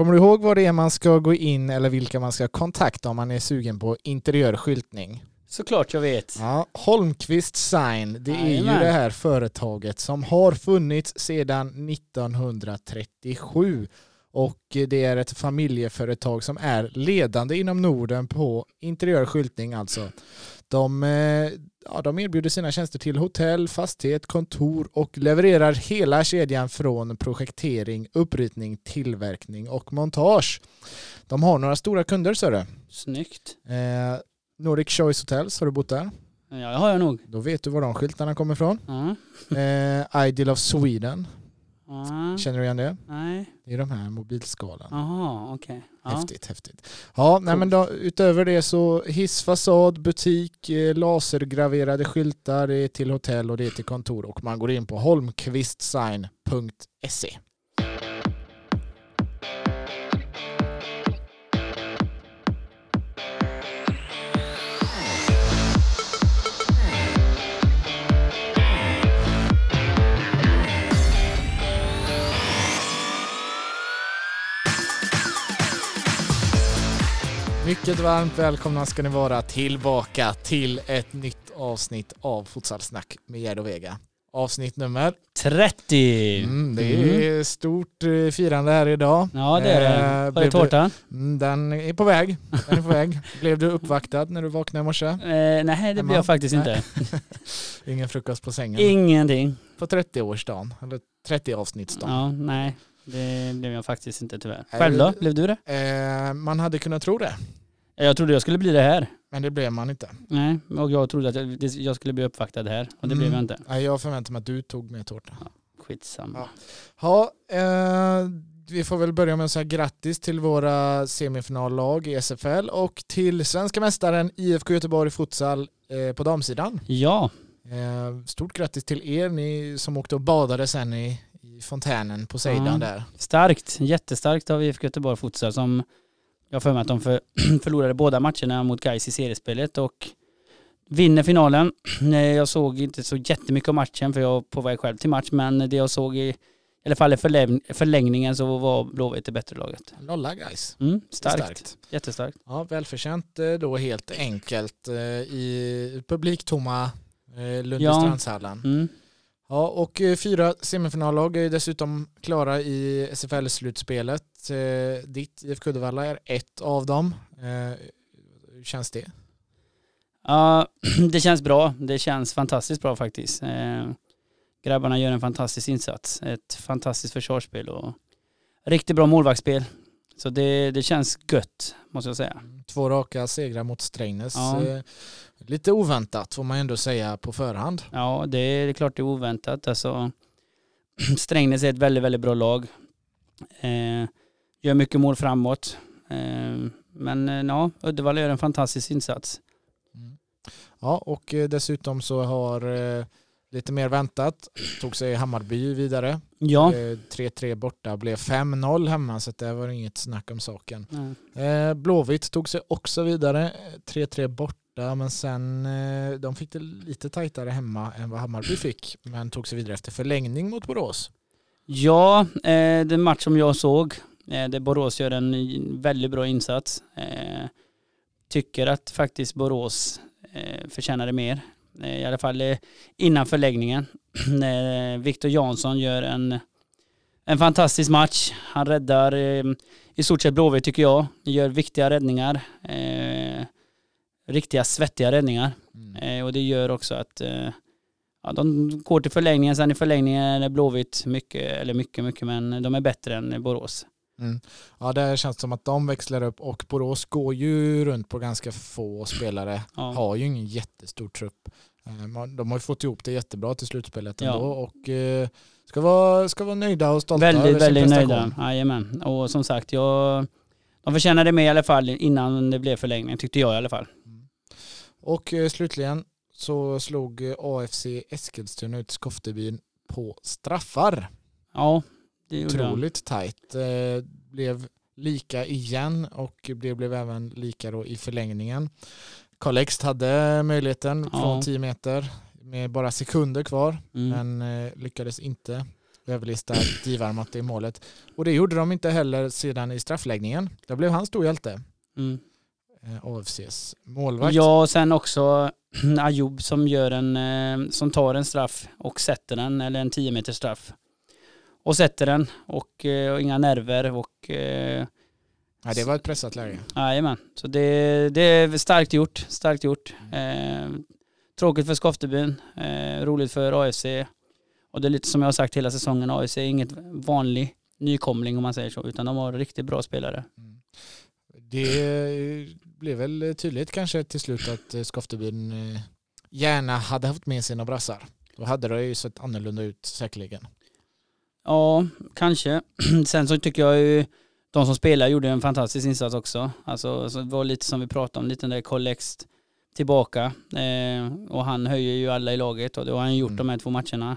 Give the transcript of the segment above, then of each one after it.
Kommer du ihåg vad det är man ska gå in eller vilka man ska kontakta om man är sugen på interiörskyltning? Såklart jag vet. Ja, Holmqvist Sign, det är ju det här företaget som har funnits sedan 1937 och det är ett familjeföretag som är ledande inom Norden på interiörskyltning alltså. De, eh, ja, de erbjuder sina tjänster till hotell, fastighet, kontor och levererar hela kedjan från projektering, uppritning, tillverkning och montage. De har några stora kunder, du. Snyggt. Eh, Nordic Choice Hotels, har du bott där? Ja, det har jag nog. Då vet du var de skyltarna kommer ifrån. Ja. Eh, Ideal of Sweden, Ja. känner du igen det? Nej. Det är de här mobilskalan. Jaha, okej. Ja. Häftigt, häftigt. Ja, nej, men då, utöver det så hiss, fasad, butik, eh, lasergraverade skyltar, det är till hotell och det är till kontor och man går in på holmqvistsign.se. Mycket varmt välkomna ska ni vara tillbaka till ett nytt avsnitt av Futsalsnack med Gerd och Vega. Avsnitt nummer 30. Mm, det är stort eh, firande här idag. Ja, det är det. Eh, Var är blev du- tårtan? Mm, den är på väg. Den är på väg. Blev du uppvaktad när du vaknade i morse? Eh, nej, det blir jag faktiskt Nej. inte. Ingen frukost på sängen? Ingenting. På 30-årsdagen, eller 30-avsnittsdagen. Ja, nej. Det blev jag faktiskt inte tyvärr. Nej, Själv då? Blev du det? Eh, man hade kunnat tro det, Jag trodde jag skulle bli det här. men det blev man inte. Nej, och jag trodde att jag, skulle bli uppvaktad här. Och det blev Mm. jag inte. Nej, jag förväntade mig att du tog med tårta. Skitsamma. Ja, eh, vi får väl börja med att säga grattis till våra semifinallag i SFL och till svenska mästaren IFK Göteborg Futsal eh, på damsidan. Ja, Eh, stort grattis till er, ni som åkte och badade sen i, i fontänen på Seidan Ja. där. starkt. Jättestarkt av IFK Göteborg Futsal som jag har för mig att de för, förlorade båda matcherna mot Gais i seriespelet och vinner finalen. Jag såg inte så jättemycket av matchen för jag var på väg själv till match men det jag såg i, i alla fall i förläng- förlängningen så var Blåvitt det bättre laget. Nolla guys. Mm, starkt. Starkt. Jättestarkt. Ja, välförtjänt eh, då helt enkelt eh, i publiktomma eh, Lundestrandshallen. Mm. Ja, och eh, fyra semifinallag är dessutom klara i SFL-slutspelet. Eh, Ditt IFK Uddevalla är ett av dem. Eh, Hur känns det? Ja, det känns bra. Det känns fantastiskt bra faktiskt. Grabbarna gör en fantastisk insats. Ett fantastiskt försvarsspel och riktigt bra målvaktsspel. Så det, det känns gött måste jag säga. Två raka segrar mot Strängnäs. Ja. Eh, Lite oväntat får man ändå säga på förhand. Ja, det är, det är klart det är oväntat. Alltså, Strängnäs är ett väldigt, väldigt bra lag. Eh, gör mycket mål framåt. Eh, men eh, ja, Uddevalla gör en fantastisk insats. Mm. Ja, och eh, dessutom så har eh, lite mer väntat tog sig Hammarby vidare. Ja. Eh, 3-3 borta blev 5-0 hemma så det var inget snack om saken. Nej. Eh, Blåvitt tog sig också vidare, eh, 3-3 borta men sen eh, de fick det lite tajtare hemma än vad Hammarby fick men tog sig vidare efter förlängning mot Borås. Ja, eh, den match som jag såg, eh, där Borås gör en väldigt bra insats. Tycker att faktiskt Borås förtjänade mer. I alla fall innan förlängningen. Viktor Jansson gör en, en fantastisk match. Han räddar i stort sett Blåvitt tycker jag. Gör viktiga räddningar. Riktiga svettiga räddningar. Mm. Eh, och det gör också att eh, ja, de går till förlängningen. Sen i förlängningen är Blåvitt mycket, eller mycket, mycket, men de är bättre än Borås. Mm. Ja, det känns som att de växlar upp och Borås går ju runt på ganska få spelare. Ja. Har ju ingen jättestor trupp. Eh, De har ju fått ihop det jättebra till slutspelet Ja. ändå och eh, ska vara, ska vara nöjda och stolta väldigt, över sin väldigt prestation. nöjda. Jajamän. Och som sagt, jag, de förtjänade med i alla fall innan det blev förlängning, tyckte jag i alla fall. Och eh, slutligen så slog eh, AFC Eskilstuna ut Skoftebyn på straffar. Ja, det gjorde de. Otroligt tajt. Eh, blev lika igen och det blev även lika då i förlängningen. Karl hade möjligheten Ja. från 10 meter med bara sekunder kvar Mm. men lyckades inte överlista Divarmat i målet. Och det gjorde de inte heller sedan i straffläggningen. Där blev han stor hjälte. Mm. Eh, AFCs målvakt. Ja, och sen också Ayoub som, gör en, eh, som tar en straff och sätter den, eller en 10 meters straff. Och sätter den och, eh, och inga nerver och Ja, det var ett pressat läge. Jajamän, så det, det är starkt gjort. Starkt gjort. Eh, tråkigt för Skoftebyn, eh, roligt för AFC. Och det är lite som jag har sagt hela säsongen, AFC är inget vanlig nykomling om man säger så, utan de har riktigt bra spelare. Mm. Det blev väl tydligt kanske till slut att eh, Skoftebyn eh, gärna hade haft med sina brassar. Då hade det ju sett annorlunda ut säkerligen. Ja, kanske. Sen så tycker jag ju de som spelar gjorde en fantastisk insats också. Alltså, så det var lite som vi pratade om, lite den där Collext tillbaka. Eh, och han höjer ju alla i laget och det har han gjort mm. de här två matcherna.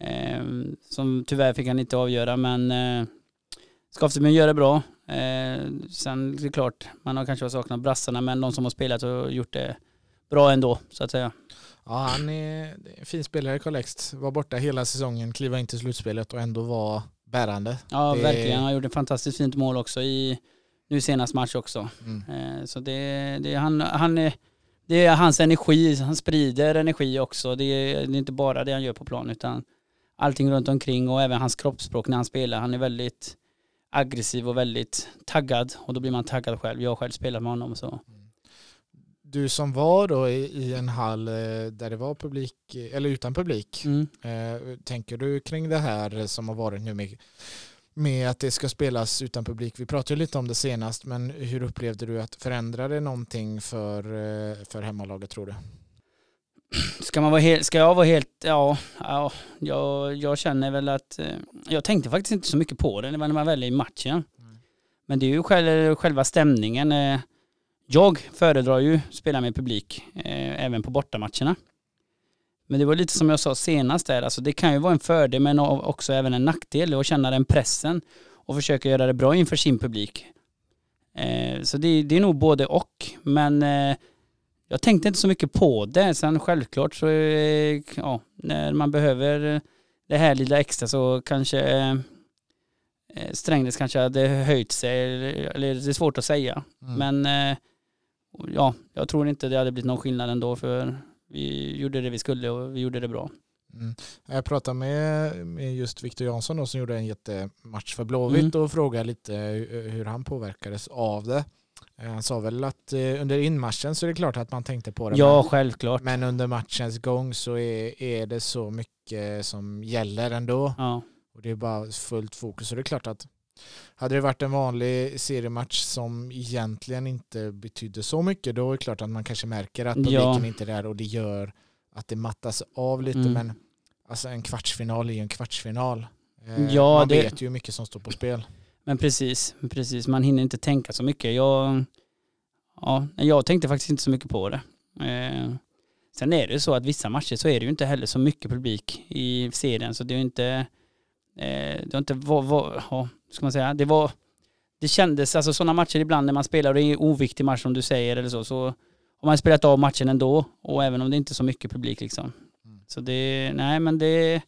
Eh, som tyvärr fick han inte avgöra men eh, Skaftebyn gör det bra. Eh, sen är det klart, man har kanske saknat brassarna men de som har spelat och gjort det bra ändå så att säga. Ja, han är en fin spelare, Collext. Var borta hela säsongen, kliva in till slutspelet och ändå var bärande. Ja, det... verkligen. Han gjorde ett fantastiskt fint mål också i nu senast match också. Mm. Eh, så det, det, han, han är, det är hans energi, han sprider energi också. Det är, det är inte bara det han gör på plan utan allting runt omkring och även hans kroppsspråk när han spelar. Han är väldigt aggressiv och väldigt taggad och då blir man taggad själv. Jag har själv spelat med honom så. Mm du som var då i, en hall eh, där det var publik, eller utan publik, mm. eh, tänker du kring det här som har varit nu med, med att det ska spelas utan publik? Vi pratade lite om det senast, men hur upplevde du att förändra det någonting för, eh, för hemmalaget tror du? Ska, man vara helt, ska jag vara helt, ja, ja jag, jag känner väl att, eh, jag tänkte faktiskt inte så mycket på det när man väl är i matchen. Mm. Men det är ju själv, själva stämningen. Jag föredrar ju att spela med publik eh, även på bortamatcherna. Men det var lite som jag sa senast där, alltså det kan ju vara en fördel men också även en nackdel att känna den pressen och försöka göra det bra inför sin publik. Eh, så det, det, är nog både och, men eh, jag tänkte inte så mycket på det. Sen självklart så, eh, ja, när man behöver det här lilla extra så kanske eh, Strängnäs kanske hade höjt sig, eller det är svårt att säga. Mm. Men eh, ja, jag tror inte det hade blivit någon skillnad ändå för vi gjorde det vi skulle och vi gjorde det bra. Mm. Jag pratade med, med just Viktor Jansson då, som gjorde en jättematch för Blåvitt mm. och frågade lite hur han påverkades av det. Eh, han sa väl att eh, under inmatchen så är det klart att man tänkte på det. Ja, men, självklart. Men under matchens gång så är, är det så mycket som gäller ändå. Ja. Och det är bara fullt fokus. Och det är klart att hade det varit en vanlig seriematch som egentligen inte betydde så mycket då är det klart att man kanske märker att publiken ja. inte är där och det gör att det mattas av lite mm. men alltså en kvartsfinal är ju en kvartsfinal. Eh, ja, man det... vet ju hur mycket som står på spel. Men precis, precis. Man hinner inte tänka så mycket. Jag, ja, jag tänkte faktiskt inte så mycket på det. Eh, sen är det så att vissa matcher så är det ju inte heller så mycket publik i serien så det är ju inte, eh, det har inte, var, var, ja, ska man säga, det var, det kändes, alltså sådana matcher ibland när man spelar och det är en oviktig match som du säger eller så, så har man spelat av matchen ändå och även om det inte är så mycket publik liksom. Mm. Så det, nej men det,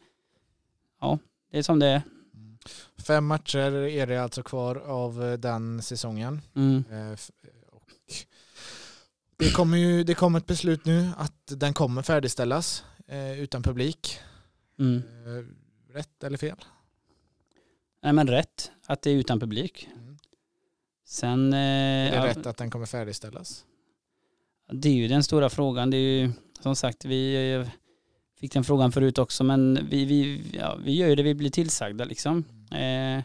ja, det är som det är. Mm. Fem matcher är det alltså kvar av eh, den säsongen. Mm. Eh, och det kommer ju det kommer ett beslut nu att den kommer färdigställas eh, utan publik. Mm. Rätt eller fel? Nej men rätt, att det är utan publik. Mm. Sen... Är det ja, rätt att den kommer färdigställas? Det är ju den stora frågan. Det är ju som sagt, vi fick den frågan förut också, men vi, vi, ja, vi gör ju det vi blir tillsagda liksom. Eh,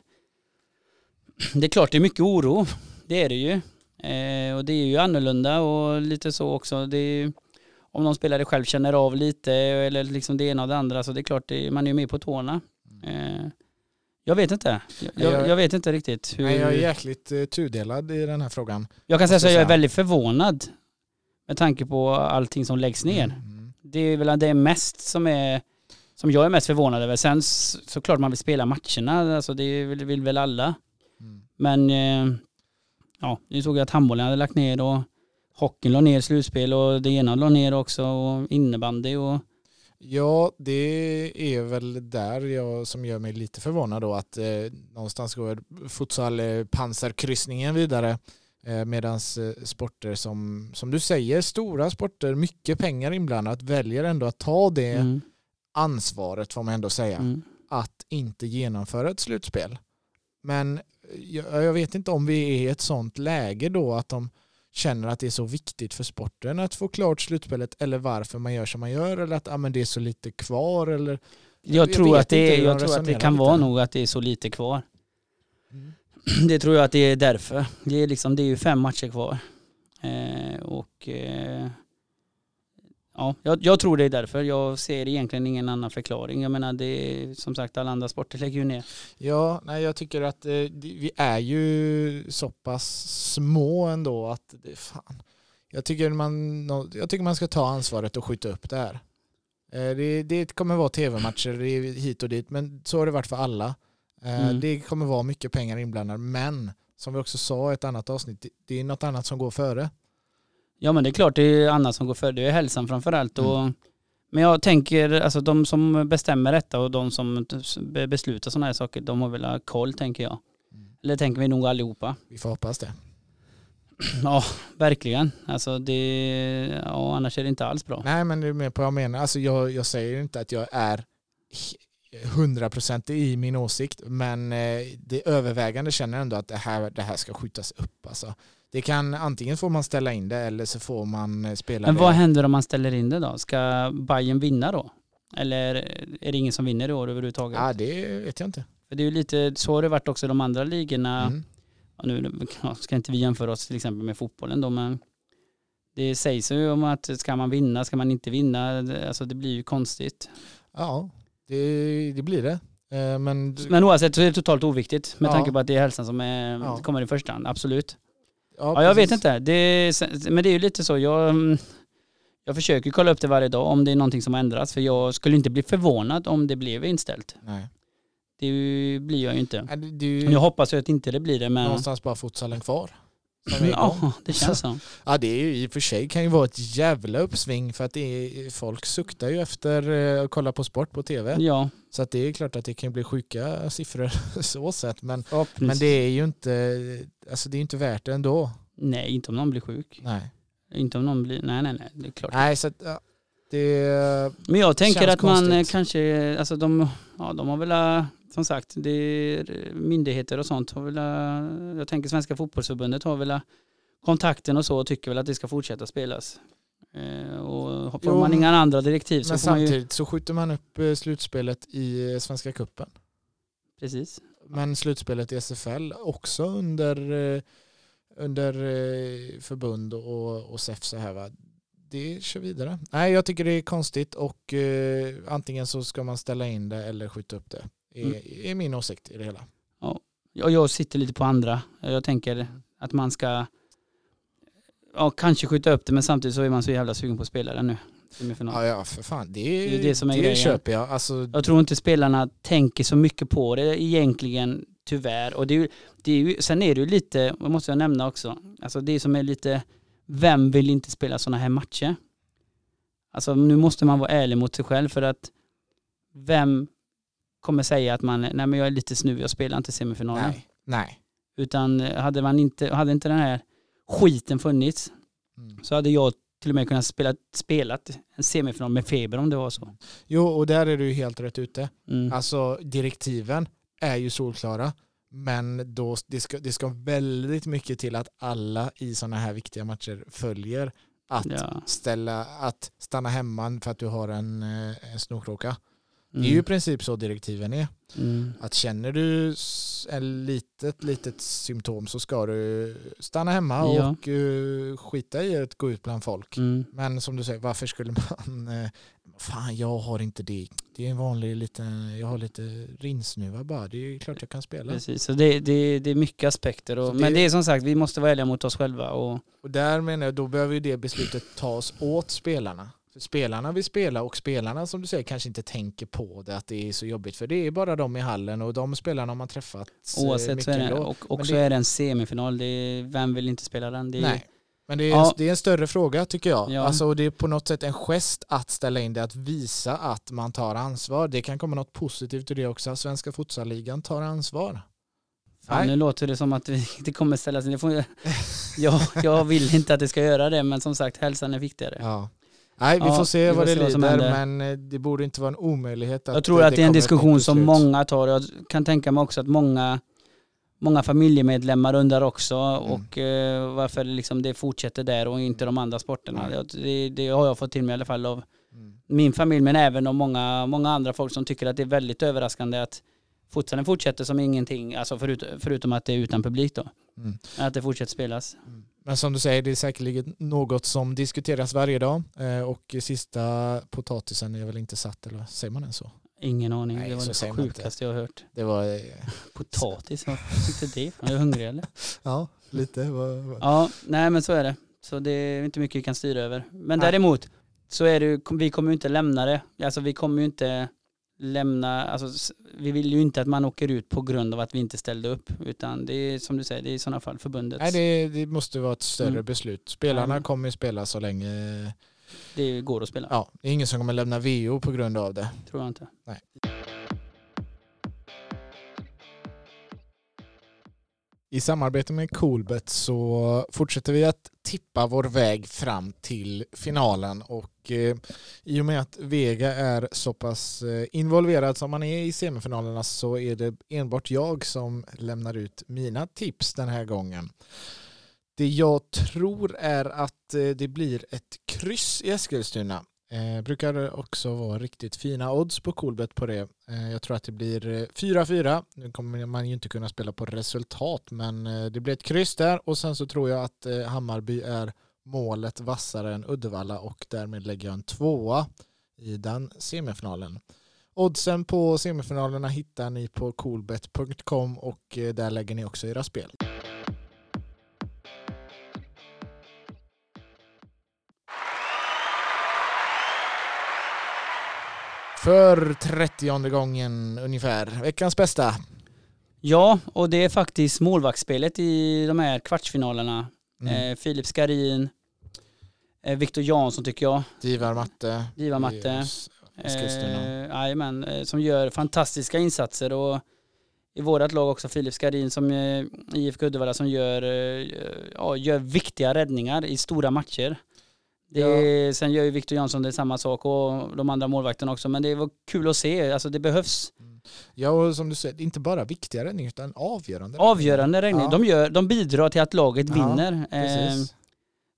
det är klart det är mycket oro, det är det ju. Eh, och det är ju annorlunda och lite så också. Det är, om någon spelare själv känner av lite eller liksom det ena och det andra så det är klart det, man är ju med på tårna. Eh, jag vet inte. Jag, jag, jag vet inte riktigt. Hur... Nej, jag är jäkligt uh, tudelad i den här frågan. Jag kan säga så att jag är väldigt förvånad med tanke på allting som läggs ner. Mm. Det är väl det mest som är som jag är mest förvånad över. Sen såklart man vill spela matcherna, alltså det vill, vill väl alla. Mm. Men eh, ja, nu såg jag att handbollen hade lagt ner och hockeyn la ner slutspel och det ena la ner också och innebandy och Ja, det är väl där jag som gör mig lite förvånad då att eh, någonstans går futsal eh, pansarkryssningen vidare eh, medan eh, sporter som, som du säger, stora sporter, mycket pengar inblandat, väljer ändå att ta det Mm. Ansvaret får man ändå säga, Mm. att inte genomföra ett slutspel. Men jag, jag vet inte om vi är i ett sånt läge då att de känner att det är så viktigt för sporten att få klart slutspelet eller varför man gör som man gör eller att ah, men det är så lite kvar eller Jag, Jag tror, att det, jag tror att det kan lite. vara nog att det är så lite kvar. Det tror jag att det är därför. Det är, liksom, det är ju fem matcher kvar. Eh, och eh, ja, jag, jag tror det är därför. Jag ser egentligen ingen annan förklaring. Jag menar det är som sagt alla andra sporter lägger ju ner. Ja, nej, jag tycker att eh, vi är ju så pass små ändå att det fan. Jag tycker man, jag tycker man ska ta ansvaret och skjuta upp det här. Eh, Det, det kommer vara tv-matcher hit och dit, men så har det varit för alla. Eh, Mm. Det kommer vara mycket pengar inblandade, men som vi också sa i ett annat avsnitt, det- det är något annat som går före. Ja men det är klart det är annat som går före. Det är hälsan framförallt. Mm. Men jag tänker, alltså de som bestämmer detta och de som be- beslutar sådana här saker, de har väl ha koll tänker jag. Eller tänker vi nog allihopa. Vi får hoppas det. Ja, verkligen. Alltså det, ja, annars är det inte alls bra. Nej, men du är med på vad jag menar. Alltså, jag, jag säger inte att jag är hundraprocentig i min åsikt, men eh, det övervägande känner ändå att det här, det här ska skjutas upp. Alltså. Det kan, antingen får man ställa in det eller så får man eh, spela Men det. vad händer om man ställer in det då? Ska Bayern vinna då? Eller är det ingen som vinner i år överhuvudtaget? Ja, det vet jag inte. För det är ju lite, så har det varit också i de andra ligorna. Mm. Ja, nu ska inte vi jämföra oss till exempel med fotbollen då, men det sägs ju om att ska man vinna, ska man inte vinna, alltså det blir ju konstigt. Ja, det, det blir det. Eh, Men, Men oavsett så är det totalt oviktigt med Ja. tanke på att det är hälsan som är, Ja. kommer i första hand, absolut. Ja, jag vet inte, det är, men det är ju lite så, jag, mm, jag försöker kolla upp det varje dag om det är någonting som har ändrats, för jag skulle inte bli förvånad om det blev inställt. Nej. Det blir jag ju inte. Är Jag hoppas ju att inte det blir det, men någonstans bara futsalen kvar. Ja, det känns så. Ja det är ju i och för sig kan ju vara ett jävla uppsving för att det är, folk suktar ju efter eh, att kolla på sport på tv. Ja, Så att det är klart att det kan bli sjuka siffror så sett. Men, förhoppningsvis. men det är ju inte, alltså det är inte värt det ändå. Nej, inte om någon blir sjuk. Nej, Inte om någon blir, nej nej nej, det är klart. Nej så att, ja, det, Men jag tänker att man eh, konstigt. kanske, alltså de, ja, de har väl, eh, som sagt, det är myndigheter och sånt har väl, eh, jag tänker Svenska fotbollsförbundet har väl eh, kontakten och så och tycker väl att det ska fortsätta spelas. Eh, Och får Jo, man inga andra direktiv så men man ju, samtidigt så skjuter man upp slutspelet i Svenska Cupen. precis. Men slutspelet i SFL också under, under förbund och, och SEF så här va. Det kör vidare. Nej jag tycker det är konstigt och eh, antingen så ska man ställa in det eller skjuta upp det. Är, Mm. är min åsikt i det hela. Och jag sitter lite på andra. Jag tänker att man ska, ja kanske skjuta upp det men samtidigt så är man så jävla sugen på att spela den nu. Ja, ja för fan. Det, Det är det som är det grejen. köper jag. Alltså, Jag tror inte spelarna tänker så mycket på det egentligen, tyvärr. Och det är ju, det är ju, sen är det ju lite, vad måste jag nämna också, alltså det som är lite, vem vill inte spela sådana här matcher? Alltså nu måste man vara ärlig mot sig själv för att vem kommer säga att man, nej men jag är lite snuvig, jag spelar inte semifinalen. nej. Nej. Utan hade man inte, hade inte den här skiten funnits Mm. så hade jag till och med kunnat spela, spelat en semifinal med feber om det var så. Jo, och där är du helt rätt ute. Mm. Alltså direktiven är ju solklara. Men då, det, ska, det ska väldigt mycket till att alla i sådana här viktiga matcher följer att, Ja. ställa, att stanna hemma för att du har en, eh, en snorkråka. Mm. Det är ju i princip så direktiven är. Mm. Att känner du en litet, litet symptom så ska du stanna hemma Ja. och uh, skita i att gå ut bland folk. Mm. Men som du säger, varför skulle man... eh, fan, jag har inte det. Det är en vanlig liten... Jag har lite rinsnuva bara. Det är klart jag kan spela. Precis, så det, det, det är mycket aspekter. Och, det- Men det är som sagt, vi måste vara ärliga mot oss själva. Och, Och där menar jag, då behöver ju det beslutet tas åt spelarna. För spelarna vill spela och spelarna som du säger kanske inte tänker på det att det är så jobbigt. För det är bara de i hallen och de spelarna har man träffat eh, oavsett så är det, och också det- är det en semifinal. Det är, vem vill inte spela den? Det är, Nej. Men det är, Ja. det är en större fråga tycker jag. Ja. Alltså, det är på något sätt en gest att ställa in det, att visa att man tar ansvar. Det kan komma något positivt ur det också. Svenska futsalligan tar ansvar. Ja, nu låter det som att vi, det kommer ställas in. Det får, jag, jag vill inte att det ska göra det, men som sagt hälsan är viktigare. Ja. Nej, vi Ja, får se vi vad får det se vad lider, händer. men eh, det borde inte vara en omöjlighet. Att Jag tror att det är en diskussion som många tar. Jag kan tänka mig också att många, många familjemedlemmar undrar också Mm. och eh, varför liksom det fortsätter där och inte de andra sporterna. Mm. Det, det, det har jag fått till mig i alla fall av Mm. min familj men även av många, många andra folk som tycker att det är väldigt överraskande att futsalen fortsätter som ingenting, alltså förut, förutom att det är utan publik då. Mm. Att det fortsätter spelas. Men som du säger, det är säkerligen något som diskuteras varje dag eh, och sista potatisen är väl inte satt, eller säger man ens så? Ingen aning, Nej, det var så det inte. sjukaste jag har hört. Det var, eh, Potatis, vad tyckte det? Är du hungrig eller? ja, lite. Ja, nej men så är det. Så det är inte mycket vi kan styra över. Men Nej. däremot så är det vi kommer ju inte lämna det. Alltså vi kommer ju inte lämna, alltså vi vill ju inte att man åker ut på grund av att vi inte ställde upp. Utan det är som du säger, det är i sådana fall förbundets. Nej, det, det måste vara ett större Mm. beslut. Spelarna Ja. kommer ju spela så länge, det går att spela, ja, det är ingen som kommer lämna VO på grund av det. tror jag inte. I samarbete med Coolbet så fortsätter vi att tippa vår väg fram till finalen och eh, i och med att Vega är så pass eh, involverad som man är i semifinalerna så är det enbart jag som lämnar ut mina tips den här gången. Det jag tror är att eh, det blir ett kryss i Eskilstuna. Eh, brukar också vara riktigt fina odds på Coolbet på det. Eh, jag tror att det blir eh, 4-4. Nu kommer man ju inte kunna spela på resultat men eh, det blir ett kryss där och sen så tror jag att eh, Hammarby är målet vassare än Uddevalla och därmed lägger jag en tvåa i den semifinalen. Oddsen på semifinalerna hittar ni på coolbet.com och eh, där lägger ni också era spel. För trettionde gången ungefär. Veckans bästa. Ja, och det är faktiskt målvaktsspelet i de här kvartsfinalerna. Mm. Eh, Filip Skarin, eh, Viktor Jansson tycker jag, Divar Matte. Diva Matte. Eh, Jajamän, eh, som gör fantastiska insatser och i vårat lag också Filip Skarin som eh, IFK Uddevalla som gör, eh, ja, gör viktiga räddningar i stora matcher. Det, Sen gör ju Viktor Jansson det samma sak och de andra målvakterna också men det var kul att se, alltså det behövs Ja, och som du säger, inte bara viktiga räddningar utan avgörande. avgörande räddningar. Ja. De, gör, de bidrar till att laget Ja, vinner. Eh,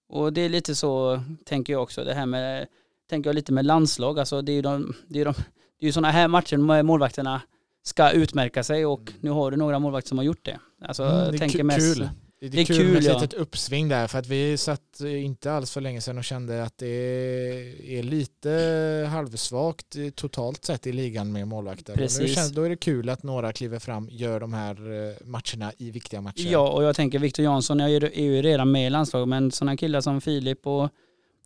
och det är lite så, tänker jag också, det här med, tänker jag lite med landslag, alltså det är ju de, det är de, det är ju sådana här matcher målvakterna ska utmärka sig och nu har du några målvakter som har gjort det. Alltså, Mm, det är tänker mest, kul. Det är, det är kul, kul, med ett ja. litet uppsving där för att vi satt eh, inte alls för länge sedan och kände att det är lite halvsvagt eh, totalt sett i ligan med målvakter. Och Precis. känns, då är det kul att några kliver fram gör de här eh, matcherna i viktiga matcher. Ja, och jag tänker Viktor Jansson ju, är ju redan med i landslaget, men sådana killar som Filip och,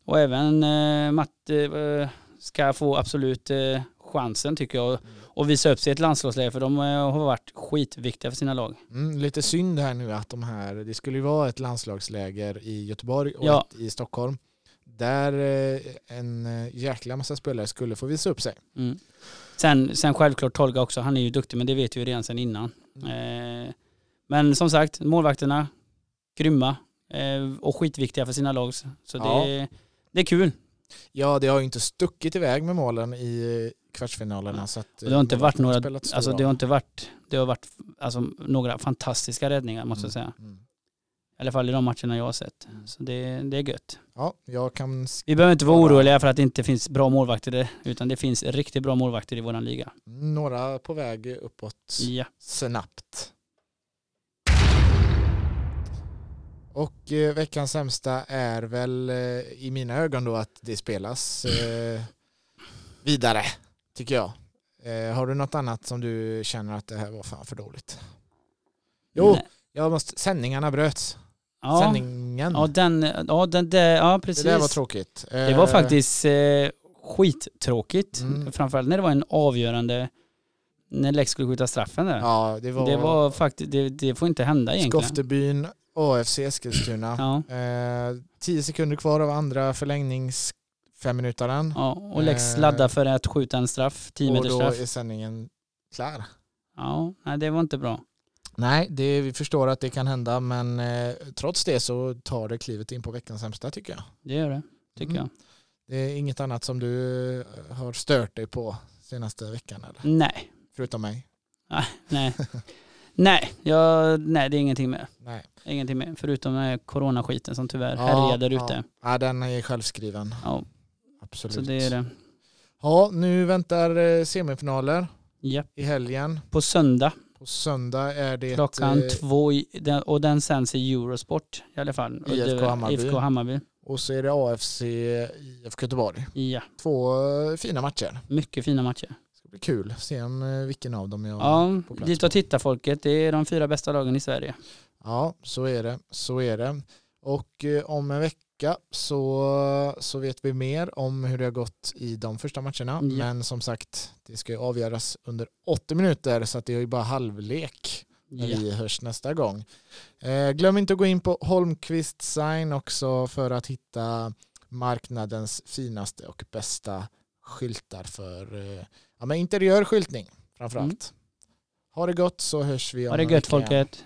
och även eh, Matte eh, ska få absolut eh, chansen tycker jag och visa upp sig i ett landslagsläge för de eh, har varit skitviktiga för sina lag. Mm, lite synd här nu att de här, det skulle ju vara ett landslagsläger i Göteborg och Ja. i Stockholm. Där eh, en eh, jäkla massa spelare skulle få visa upp sig. Mm. Sen, sen självklart Tolga också, han är ju duktig men det vet vi ju redan sedan innan. Eh, men som sagt, målvakterna, grymma eh, och skitviktiga för sina lag. Så Ja. det, det är kul. Ja, det har ju inte stuckit iväg med målen i kvartsfinalerna. Så att, Och det har inte eh, varit några, alltså det har inte varit, det har varit alltså, några fantastiska räddningar måste jag säga. Mm. I alla fall i de matcherna jag har sett. Mm. Så det, det är gött. Ja, jag kan Vi behöver inte vara oroliga för att det inte finns bra målvakter där, utan det finns riktigt bra målvakter i våran liga. några på väg uppåt Ja. snabbt. Och eh, veckans sämsta är väl eh, i mina ögon då att det spelas eh, vidare, tycker jag. Eh, har du något annat som du känner att det här var fan för dåligt? Jo, Nej. jag måste, sändningarna bröts. Ja, Sändningen. ja, den, ja, den, det, ja precis. det där var tråkigt. Det var Eh, faktiskt eh, skittråkigt. Mm. Framförallt när det var en avgörande När Lex skulle skjuta straffen där. Ja, det var, Det var faktiskt, det, det får inte hända egentligen. Skoftebyn, AFC Eskilstuna. Ja, Eh, tio sekunder kvar av andra förlängnings femminutaren. ja, och Lex Eh, laddar för att skjuta en straff, 10 Och meters då straff. är sändningen klar. Ja, nej det var inte bra. Nej, det, vi förstår att det kan hända men eh, trots det så tar det klivet in på veckans sämsta tycker jag. Det gör det, tycker Mm. jag. Det är inget annat som du eh, har stört dig på senaste veckan eller? Nej, Förutom mig? nej. nej, jag, nej, det är ingenting mer. Nej. Ingenting mer, förutom den här coronaskiten som tyvärr Ja, härjar där ja. ute. Ja, den är självskriven. Ja, Absolut. så det är det. Ja, nu väntar eh, semifinaler Ja. i helgen. På söndag På söndag är det klockan eh, två i, den- och den sänds i Eurosport i alla fall. Och IFK Hammarby. IFK Hammarby. och så är det AFC IFK Göteborg. Ja, Två eh, fina matcher. mycket fina matcher. Det ska bli kul. Se om vilken av dem jag... Ja, på plats dit och titta folket. Det är de fyra bästa lagen i Sverige. Ja, så är det. Så är det. Och om en vecka så, så vet vi mer om hur det har gått i de första matcherna. Ja. Men som sagt, det ska ju avgöras under 80 minuter så att det är ju bara halvlek när Ja. vi hörs nästa gång. Eh, glöm inte att gå in på Holmqvist Sign också för att hitta marknadens finaste och bästa skyltar för eh, ja, men interiör skyltning framförallt. Ha det gott så hörs vi om Ha det vecka igen. folket.